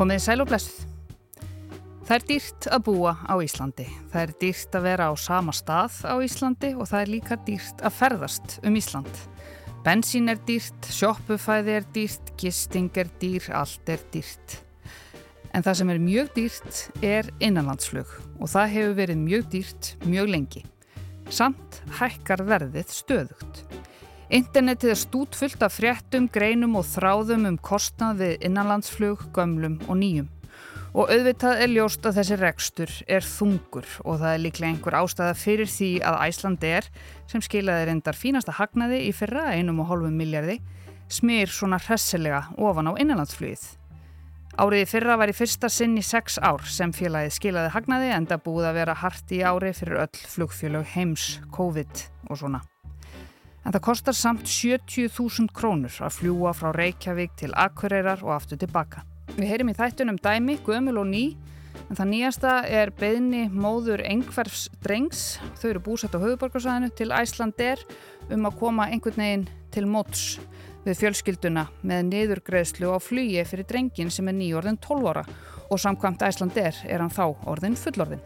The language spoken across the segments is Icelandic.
Komiði sæl og blessuð. Það er dýrt að búa á Íslandi. Það er dýrt að vera á sama stað á Íslandi og það er líka dýrt að ferðast um Ísland. Bensín er dýrt, sjóppufæði er dýrt, gisting er dýr, allt er dýrt. En það sem er mjög dýrt er innanlandsflug og það hefur verið mjög dýrt mjög lengi. Samt hækkar verðið stöðugt. Internetið er stútfullt af fréttum, greinum og þráðum um kostnað við innanlandsflug, gömlum og nýjum. Og auðvitað er ljóst að þessi rekstur er þungur og það er líklega einhver ástæða fyrir því að Æslandi er, sem skilaði reyndar fínasta hagnaði í fyrra einum og hálfum miljardi, smýr svona hressilega ofan á innanlandsflugið. Árið í fyrra var í fyrsta sinn í sex ár sem félagið skilaði hagnaði enda búið að vera hart í ári fyrir öll flugfélög heims, COVID og svona en það kostar samt 70.000 krónur að fljúa frá Reykjavík til Akureyrar og aftur tilbaka. Við heyrim í þættunum dæmi, gömul og ný, en það nýjasta er beðni móður engverfs drengs, þau eru búsett á höfuborgarsæðinu til Æslander um að koma einhvern veginn til móts við fjölskylduna með niðurgreðslu á flugi fyrir drengin sem er nýjórðin 12 ára og samkvæmt Æslander er hann þá orðin fullorðin.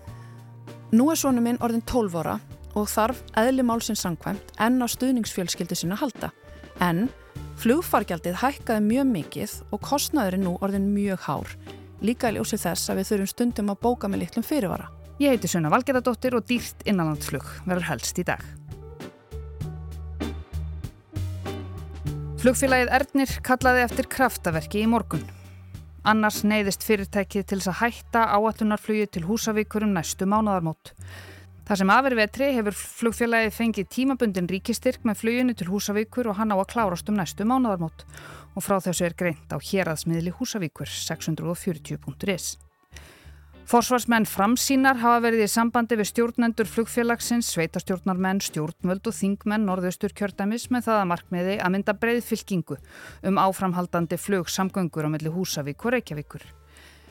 Nú er svonu minn orðin 12 ára og þarf eðli málsins sangkvæmt enn á stuðningsfjölskyldi sinna halda. En flugfargjaldið hækkaði mjög mikið og kostnaðurinn nú orðin mjög hár. Líka í ljósi þess að við þurfum stundum að bóka með litlum fyrirvara. Ég heiti Sunna Valgerðardóttir og dýrt innanlandsflug verður helst í dag. Flugfélagið Erdnir kallaði eftir kraftaverki í morgun. Annars neyðist fyrirtækið til þess að hætta áallunarflugi til Húsavíkur um næstu mánuðarmót. Það sem aðverið vetri hefur flugfélagi fengið tímabundin ríkistyrk með fluginu til Húsavíkur og hann á að klárast um næstu mánuðarmót og frá þessu er greint á héraðsmiðli Húsavíkur 640.is. Forsvarsmenn framsínar hafa verið í sambandi við stjórnendur flugfélagsins, sveitastjórnarmenn, stjórnvöld og þingmenn norðaustur kjördæmis með það að markmiði að mynda breið fylkingu um áframhaldandi flugsamgöngur á melli Húsavík og Reykjavíkur.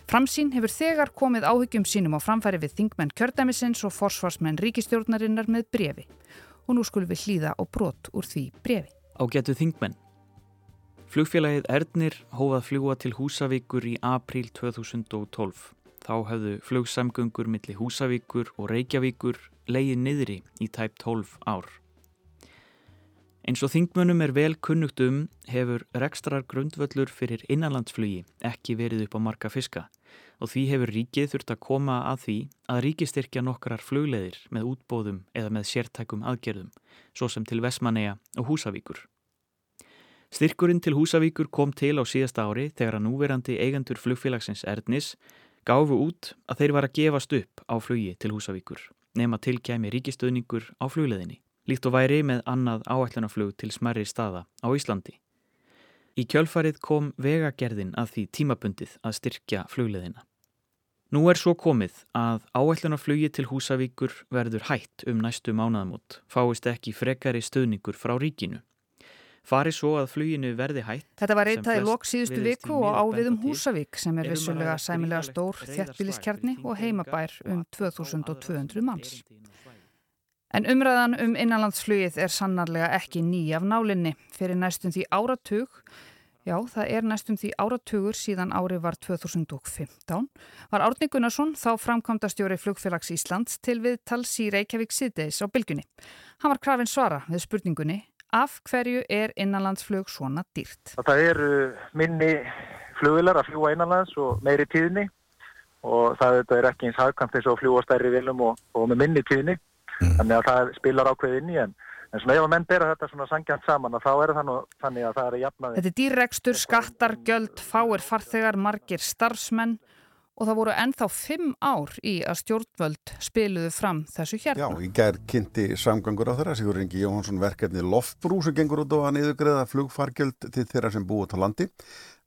Framsýn hefur þegar komið áhyggjum sínum á framfæri við þingmenn kjördæmisins og forsvarsmenn ríkistjórnarinnar með brefi og nú skulum við hlýða á brot úr því brefi. Á getu þingmenn. Flugfélagið Erdnir hófað fljúa til Húsavíkur í april 2012. Þá hafðu flugsamgöngur millir Húsavíkur og Reykjavíkur leiði niðri í tæp 12 ár. Eins og þingmönnum er vel kunnugt um hefur rekstrar grundvöllur fyrir innanlandsflugi ekki verið upp á marga fiska og því hefur ríkið þurft að koma að því að ríkistyrkja nokkrar flugleðir með útbóðum eða með sértækum aðgerðum, svo sem til Vesmaneja og Húsavíkur. Styrkurinn til Húsavíkur kom til á síðasta ári þegar að núverandi eigendur flugfélagsins Erdnis gáfu út að þeir var að gefast upp á flugi til Húsavíkur nema tilkæmi ríkistöðningur á flugleðinni líkt og væri með annað áætlunaflug til smerri staða á Íslandi. Í kjölfarið kom vegagerðin að því tímabundið að styrkja flugleðina. Nú er svo komið að áætlunaflugi til Húsavíkur verður hætt um næstu mánaðamót, fáist ekki frekari stöðningur frá ríkinu. Farið svo að fluginu verði hætt. Þetta var reytað í lok síðustu viku og áviðum Húsavík sem er vissulega sæmilega stór þjættbíliskjarni og heimabær um 2200 manns. En umræðan um innanlandsflugið er sannarlega ekki ný af nálinni. Fyrir næstum því áratug, já það er næstum því áratugur síðan ári var 2015, var Árni Gunnarsson þá framkvæmdastjóri flugfélags Íslands til við tals í Reykjavík síðdeis á bylgunni. Hann var krafin svara við spurningunni af hverju er innanlandsflug svona dýrt? Það eru minni flugvilar að fljúa innanlands og meiri tíðni og það er ekki eins hagkant eins og að fljúa stærri vilum og, og með minni tíðni mm. þannig að það spilar ákveð inn í en en svona ef að menn bera þetta svona sangjant saman þá er það nú þannig að það er að jafna Þetta er dýrrekstur, skattar, gjöld, fáir farþegar, margir starfsmenn og það voru ennþá fimm ár í að stjórnvöld spiluðu fram þessu hérna. Já, í gerð kynnti samgangur á þeirra, Sigur Ingi Jóhansson verkefni Loftbrú sem gengur út á að niðugreða flugfargjöld til þeirra sem búið á landi.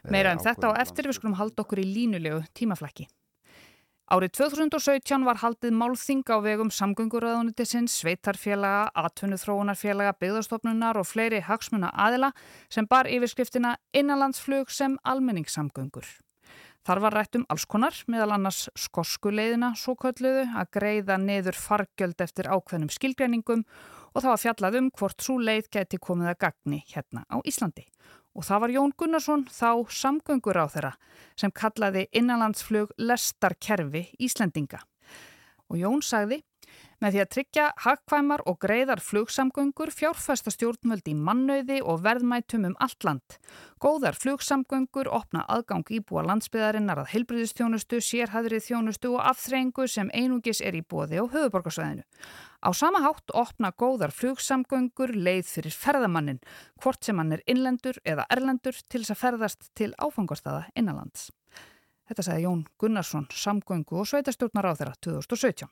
Meira en um þetta á eftir við skulum halda okkur í línulegu tímaflæki. Árið 2017 var haldið málþing á vegum samgönguröðunitisins, sveitarfélaga, atvinnuþróunarfélaga, byggðarstofnunar og fleiri hagsmuna aðila sem bar yfirskriftina innanlandsflug sem almenningssamgöngur. Þar var rætt um alls konar, meðal annars skoskuleiðina, svo kölluðu, að greiða neður fargjöld eftir ákveðnum skilgreiningum og það var fjallað um hvort svo leið geti komið að gagni hérna á Íslandi. Og það var Jón Gunnarsson þá samgöngur á þeirra sem kallaði innanlandsflug lestarkerfi Íslendinga. Og Jón sagði Með því að tryggja hagkvæmar og greiðar flugsamgöngur fjárfæsta stjórnvöldi í mannauði og verðmætum um allt land. Góðar flugsamgöngur opna aðgang íbúa landsbyðarinnar að heilbriðistjónustu, sérhæðrið þjónustu og afþreyingu sem einungis er í bóði á höfuborgarsvæðinu. Á sama hátt opna góðar flugsamgöngur leið fyrir ferðamannin, hvort sem hann er innlendur eða erlendur til þess að ferðast til áfangarstaða innanlands. Þetta sagði Jón Gunnarsson, samgöngu og sveitastjórnar á þeirra 2017.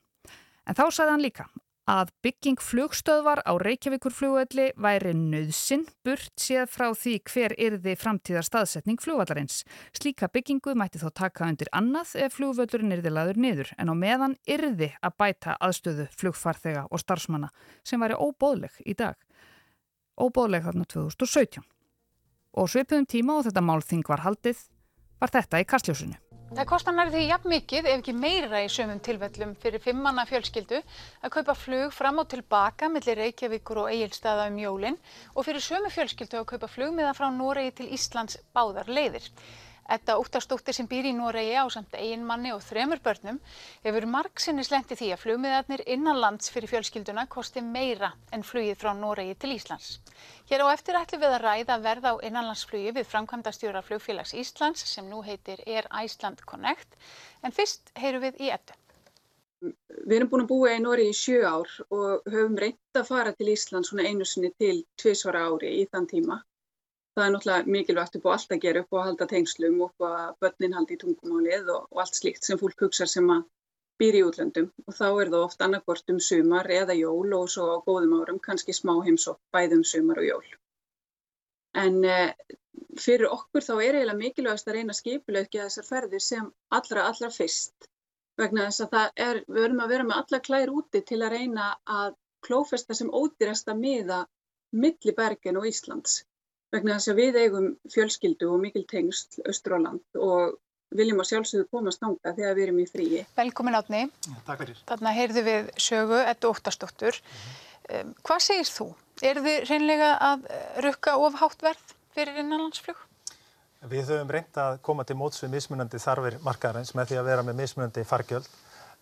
En þá sagði hann líka að bygging flugstöðvar á Reykjavíkurflugvelli væri nöðsinn burt séð frá því hver yrði framtíðar staðsetning flugvallarins. Slíka byggingu mætti þó taka undir annað ef flugvöllurinn yrði laður niður en á meðan yrði að bæta aðstöðu flugfarþega og starfsmanna sem væri óbóðleg í dag. Óbóðleg þarna 2017. Og svipum tíma og þetta málþing var haldið var þetta í kastljósinu. Það kostar nærið því jafn mikið ef ekki meira í sömum tilfellum fyrir fimmanna fjölskyldu að kaupa flug fram og tilbaka millir Reykjavíkur og Egilstaða um jólinn og fyrir sömu fjölskyldu að kaupa flugmiða frá Noregi til Íslands báðar leiðir. Edda Úttastóttir sem býr í Noregi á samt eiginmanni og þremur börnum hefur margsinni slendi því að flugmiðarnir innanlands fyrir fjölskylduna kosti meira en flugið frá Noregi til Íslands. Hér á eftir ætlum við að ræða verða á innanlandsflugi við framkvæmda stjóra flugfélags Íslands sem nú heitir Air Iceland Connect en fyrst heyru við í Eddu. Við erum búin að búa í Noregi í sjö ár og höfum reynt að fara til Íslands svona einu sinni til tviðsvara ári í þann tíma það er náttúrulega mikilvægt upp á allt að gera upp á að halda tengslum upp á að börnin haldi í tungumálið og, og allt slíkt sem fólk hugsa sem að býr í útlöndum. Og þá er það oft annarkort um sumar eða jól og svo á góðum árum kannski smá heimsók bæðum sumar og jól. En eh, fyrir okkur þá er eiginlega mikilvægast að reyna skipulegja þessar ferðir sem allra allra fyrst. Vegna þess að það er, við verðum að vera með alla klær úti til að reyna að klófesta sem ódýrasta miða milli Bergen og Íslands vegna þess að við eigum fjölskyldu og mikil tengst austur á land og viljum að sjálfsögðu komast ánga þegar við erum í fríi. Velkomin átni. Ja, takk fyrir. Þarna heyrðu við sögu, ettu óttastóttur. Um, hvað segir þú? Er þið reynlega að eh, rukka of hátt verð fyrir innanlandsflug? Við höfum reynd að koma til móts við mismunandi þarfir markaðarins með því að vera með mismunandi fargjöld.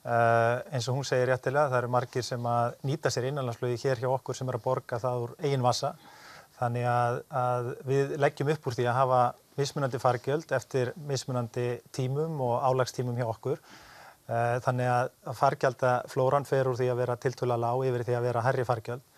Uh, eins og hún segir réttilega, það eru margir sem að nýta sér innanlandsflugi hér hjá okkur sem er að borga það úr eigin vasa Þannig að, að við leggjum upp úr því að hafa mismunandi fargjöld eftir mismunandi tímum og álagstímum hjá okkur. Eh, þannig að fargjaldaflóran fer úr því að vera tiltöla lág yfir því að vera herri fargjöld.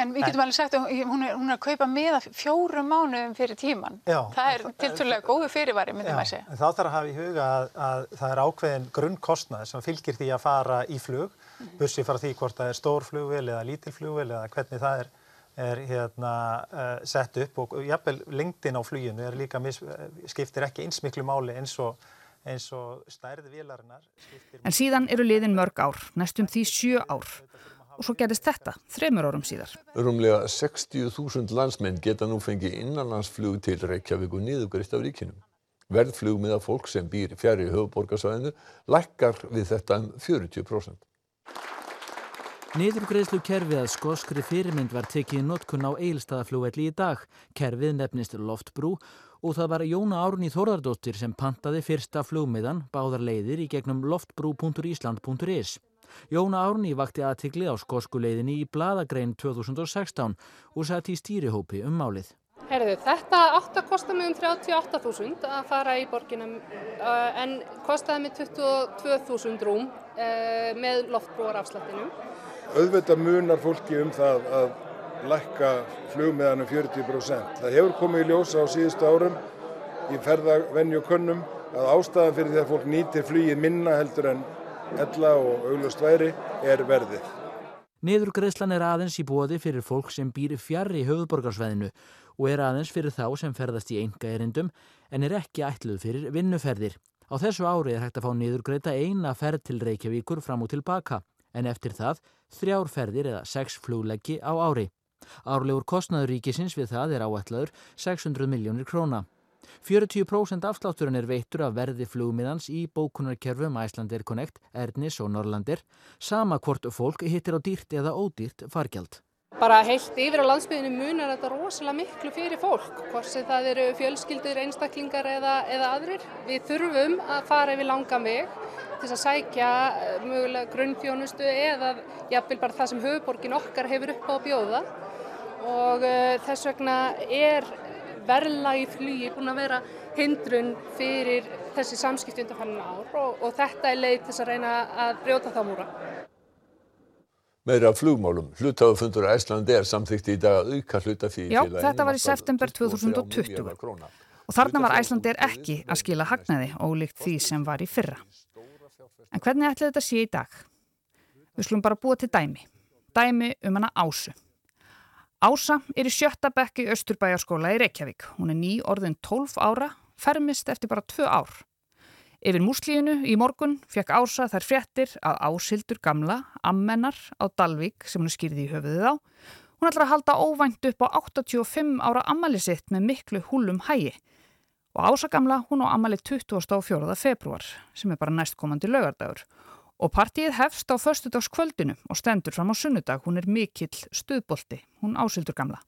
En við getum en, alveg sagt að hún er, hún er að kaupa með fjórum mánuðum fyrir tíman. Já, það er tiltölulega góðu fyrirværi, myndum að segja. Þá þarf að hafa í huga að, að það er ákveðin grunnkostnað sem fylgir því að fara í flug, mm -hmm. bursið fara því hvort það er stór flugvel eða lítil flugvel eða hvernig það er er hérna uh, sett upp og jafnvel lengdin á fluginu er líka mis, skiptir ekki eins miklu máli eins og, eins og stærði vélarinnar. En síðan eru liðin mörg ár, næstum því sjö ár. Og svo gerist þetta, þreymur árum síðar. Rúmlega 60.000 landsmenn geta nú fengið innanlandsflug til Reykjavík og niðugriðt af ríkinum. Verðflug með að fólk sem býr fjari höfuborgarsvæðinu lækkar við þetta um 40%. Niðurgreðslu kerfið að skoskri fyrirmynd var tekið notkun á eilstaðaflúvelli í dag. Kerfið nefnist Loftbrú og það var Jóna Árni Þórðardóttir sem pantaði fyrsta flugmiðan báðar leiðir í gegnum loftbrú.ísland.is. Jóna Árni vakti aðtikli á skoskuleiðinni í Bladagrein 2016 og satt í stýrihópi um málið. Herðu, þetta átt að kosta mig um 38.000 að fara í borginum uh, en kostaði mig 22.000 rúm uh, með loftbrúarafslættinum auðvitað munar fólki um það að lækka flugmiðanum 40%. Það hefur komið í ljósa á síðustu árum í ferðavenjukönnum að ástæðan fyrir því að fólk nýtir flugið minna heldur en ella og auglust væri er verðið. Niðurgreðslan er aðeins í bóði fyrir fólk sem býr fjarr í höfuborgarsveðinu og er aðeins fyrir þá sem ferðast í enga erindum en er ekki ætluð fyrir vinnuferðir. Á þessu ári er hægt að fá niðurgreita eina ferð til Reykjavíkur fram og tilbaka en eftir það þrjár ferðir eða sex flugleggi á ári. Árlegur kostnaður ríkisins við það er áætlaður 600 miljónir króna. 40% afslátturinn er veittur af verði flugmiðans í bókunarkerfum Æslandir Connect, Ernis og Norrlandir, sama hvort fólk hittir á dýrt eða ódýrt fargjald. Bara heilt yfir á landsbyðinu munar þetta rosalega miklu fyrir fólk, hvort sem það eru fjölskyldur, einstaklingar eða, eða aðrir. Við þurfum að fara yfir langa mig til að sækja eh, mögulega grunnfjónustu eða jafnvel bara það sem höfuborgin okkar hefur upp á bjóða og uh, þess vegna er verðlag í flugi búin að vera hindrun fyrir þessi samskipti undanfæðinu ár og, og þetta er leið til að reyna að brjóta þá múra. Meira flugmálum. Hlutafufundur Æslandi er samþykti í dag að auka hlutafíði Já, þetta var í september 2020 og þarna var Æslandir ekki að skila hagnaði ólíkt því sem var í fyrra. En hvernig ætlaði þetta sé í dag? Við slum bara búa til dæmi. Dæmi um hana Ásu. Ása er í sjötta bekki Östurbæjarskóla í Reykjavík. Hún er ný orðin 12 ára, fermist eftir bara 2 ár. Yfir múslífinu í morgun fekk Ása þær fréttir að Ásildur gamla, ammennar á Dalvík sem hún skýrði í höfuðið á. Hún ætlar að halda óvænt upp á 85 ára ammali sitt með miklu húlum hægi. Og Ása gamla hún á ammali 24. februar sem er bara næstkomandi lögardagur. Og partíið hefst á förstudagskvöldinu og stendur fram á sunnudag. Hún er mikill stuðbolti, hún Ásildur gamla.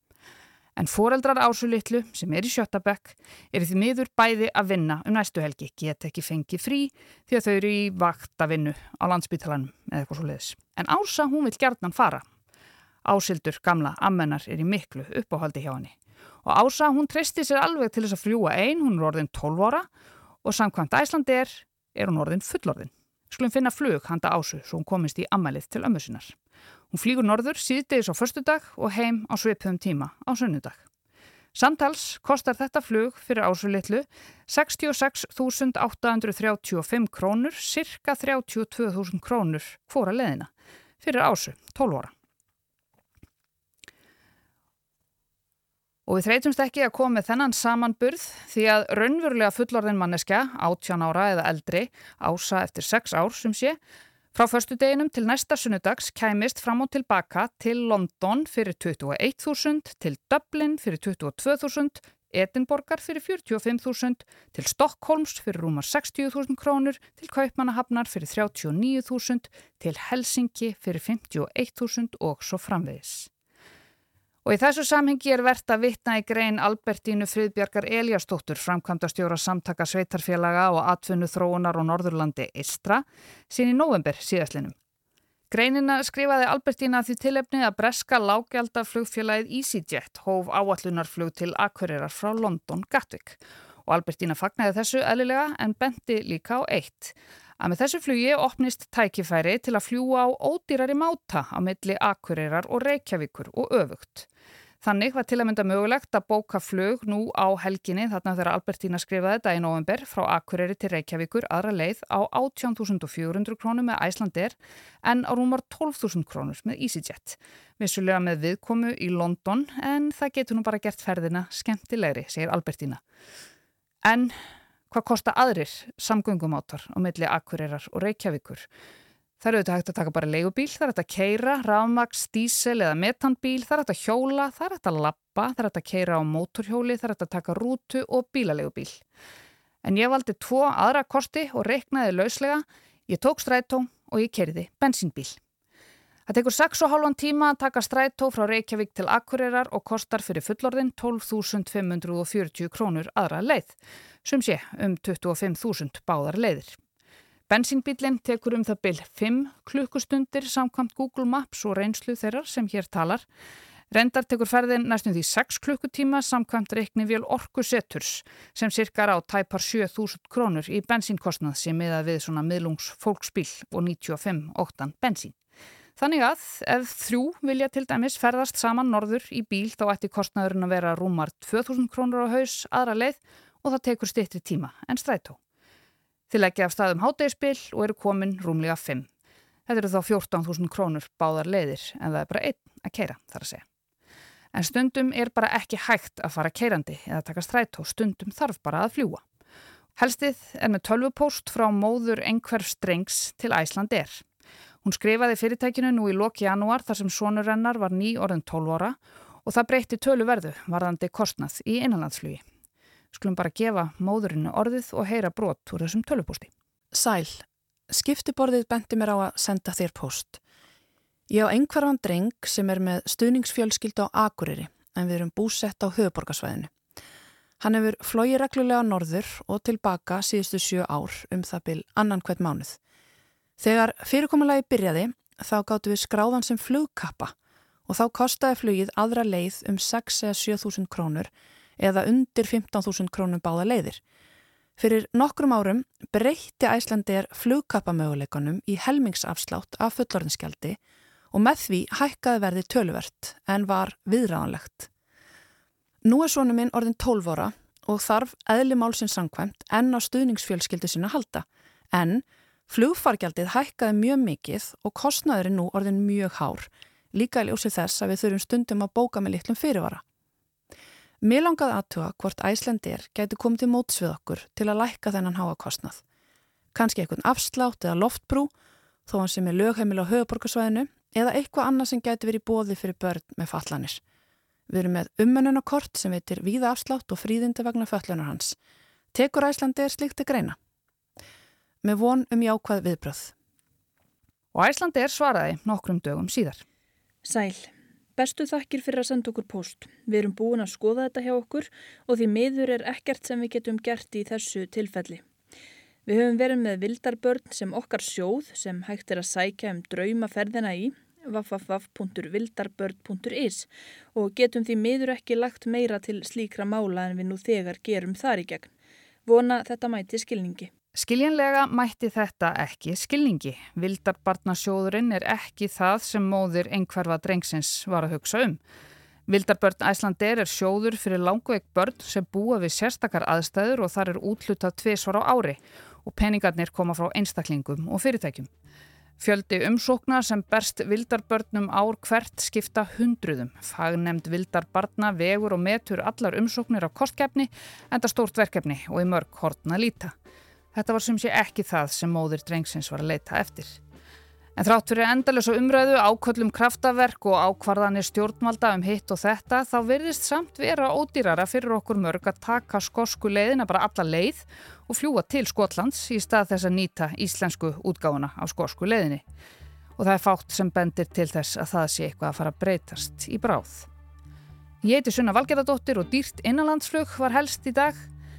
En foreldrar ásulitlu sem er í Sjötabekk er því miður bæði að vinna um næstu helgi, get ekki fengið frí því að þau eru í vaktavinnu á landsbytalanum eða eitthvað svo leiðis. En Ása hún vil gerðnan fara. Ásildur gamla ammennar er í miklu uppáhaldi hjá henni. Og Ása hún treysti sér alveg til þess að fljúa einn, hún er orðin 12 ára og samkvæmt Æslandi er, er hún orðin fullorðin. Skulum finna flug handa Ásu svo hún komist í ammælið til ömmusinnar. Hún flýgur norður síðdegis á förstudag og heim á svipðum tíma á sunnudag. Samtals kostar þetta flug fyrir ásulitlu 66.835 krónur, cirka 32.000 krónur hvora leðina fyrir ásu, 12 óra. Og við þreytumst ekki að koma með þennan samanburð því að raunverulega fullorðin manneska, 18 ára eða eldri, ása eftir 6 ár sem sé, Frá förstu deginum til næsta sunnudags kæmist fram og tilbaka til London fyrir 21.000, til Dublin fyrir 22.000, Edinborgar fyrir 45.000, til Stockholms fyrir rúmar 60.000 krónur, til Kaupmannahafnar fyrir 39.000, til Helsingi fyrir 51.000 og svo framvegis. Og í þessu samhengi er verðt að vitna í grein Albertínu Friðbjarkar Eliastóttur, framkvæmda stjóra samtaka sveitarfélaga og atvinnu þróunar og Norðurlandi Istra, sín í november síðastlinum. Greinina skrifaði Albertína því tilefnið að breska lágjaldaflugfélagið EasyJet hóf áallunarflug til Akureyrar frá London Gatwick. Og Albertína fagnaði þessu eðlilega en bendi líka á eitt að með þessu flugi opnist tækifæri til að fljúa á ódýrari máta á milli Akureyrar og Reykjavíkur og öfugt. Þannig var til að mynda mögulegt að bóka flug nú á helginni þarna þegar Albertína skrifaði þetta í november frá Akureyri til Reykjavíkur aðra leið á 18.400 krónur með Æslandir en á rúmar 12.000 krónur með EasyJet. Vissulega með viðkomu í London en það getur nú bara gert ferðina skemmtilegri, segir Albertína. En hvað kosta aðrir samgöngumátar á milli Akureyrar og Reykjavíkur. Það eru auðvitað hægt að taka bara leigubíl, það er hægt að keira, rafmaks, dísel eða metanbíl, það er hægt að hjóla, það er hægt að lappa, það er hægt að keira á móturhjóli, það er hægt að taka rútu og bílaleigubíl. En ég valdi tvo aðra kosti og reiknaði lauslega, ég tók strætó og ég kerði bensínbíl. Það tekur 6,5 tíma að taka strætó frá Reykjavík til Akureyrar og kostar fyrir fullorðin 12.540 krónur aðra leið sem sé um 25.000 báðar leiðir. Bensínbílinn tekur um það byll 5 klukkustundir samkvæmt Google Maps og reynslu þeirra sem hér talar. Rendar tekur ferðin næstum því 6 klukkutíma samkvæmt reikni vél orkuseturs sem cirkar á tæpar 7.000 krónur í bensínkostnað sem miða við svona miðlungs fólksbíl og 95 óttan bensín. Þannig að ef þrjú vilja til dæmis ferðast saman norður í bíl þá ætti kostnaðurinn að vera rúmar 2000 krónur á haus aðra leið og það tekur stittri tíma en strætó. Þið leggja af staðum hátægispill og eru komin rúmlega 5. Þetta eru þá 14.000 krónur báðar leiðir en það er bara einn að keira þar að segja. En stundum er bara ekki hægt að fara keirandi eða taka strætó, stundum þarf bara að fljúa. Helstið er með tölvupóst frá móður einhverf strengs til Æsland er. Hún skrifaði fyrirtækinu nú í loki janúar þar sem sonurennar var ný orðin 12 ára og það breytti töluverðu varðandi kostnað í innanlandsflugi. Skulum bara gefa móðurinu orðið og heyra brot úr þessum tölupústi. Sæl, skiptiborðið bendi mér á að senda þér post. Ég á einhverfan dreng sem er með stuðningsfjölskyld á Akureyri en við erum búsett á höfuborgarsvæðinu. Hann hefur flóið reglulega norður og tilbaka síðustu sjö ár um það byl annan hvert mánuð. Þegar fyrirkomulagi byrjaði þá gáttu við skráðan sem flugkappa og þá kostaði flugið aðra leið um 6 eða 7.000 krónur eða undir 15.000 krónum báða leiðir. Fyrir nokkrum árum breytti Æslandir flugkappamöguleikonum í helmingsafslátt af fullorðinskjaldi og með því hækkaði verði töluvert en var viðræðanlegt. Nú er svonu minn orðin 12 óra og þarf eðli málsins sangkvæmt enn á stuðningsfjölskyldu sinna halda. En flugfargjaldið hækkaði mjög mikið og kostnaðurinn nú orðin mjög hár, líka í ljósi þess að við þurfum stundum að bóka með litlum fyrirvara. Mér langaði aðtuga hvort Æslandir gæti komið til móts við okkur til að lækka þennan háa kostnað. Kanski einhvern afslátt eða loftbrú, þó hann sem er lögheimil á höfuborgarsvæðinu, eða eitthvað annað sem gæti verið bóði fyrir börn með fallanir. Við erum með umönnunarkort sem veitir víða afslátt og fríðindi vegna föllunar hans. Tekur Æslandi er slikt að greina. Með von um jákvæð viðbröð. Og Æslandi er svaraði nokkrum dögum síðar. Sæl. Bestu þakkir fyrir að senda okkur post. Við erum búin að skoða þetta hjá okkur og því miður er ekkert sem við getum gert í þessu tilfelli. Við höfum verið með vildarbörn sem okkar sjóð sem hægt er að sækja um draumaferðina í www.vildarbörn.is og getum því miður ekki lagt meira til slíkra mála en við nú þegar gerum þar í gegn. Vona þetta mæti skilningi. Skiljanlega mætti þetta ekki skilningi. Vildarbarnasjóðurinn er ekki það sem móðir einhverfa drengsins var að hugsa um. Vildarbörn Æslandir er sjóður fyrir langveik börn sem búa við sérstakar aðstæður og þar er útlutað tviðsvar á ári og peningarnir koma frá einstaklingum og fyrirtækjum. Fjöldi umsóknar sem berst vildarbörnum ár hvert skipta hundruðum. Fagnemd vildarbarna vegur og metur allar umsóknir á kostgefni enda stórt verkefni og í mörg hortna líta. Þetta var sem sé ekki það sem móðir drengsins var að leita eftir. En þrátt fyrir endalösa umræðu, áköllum kraftaverk og ákvarðanir stjórnvalda um hitt og þetta, þá verðist samt vera ódýrara fyrir okkur mörg að taka skosku leiðina bara alla leið og fljúa til Skotlands í stað þess að nýta íslensku útgáfuna á skosku leiðinni. Og það er fátt sem bendir til þess að það sé eitthvað að fara að breytast í bráð. Ég heiti Sunna Valgerðardóttir og dýrt innanlandsflug var helst í dag.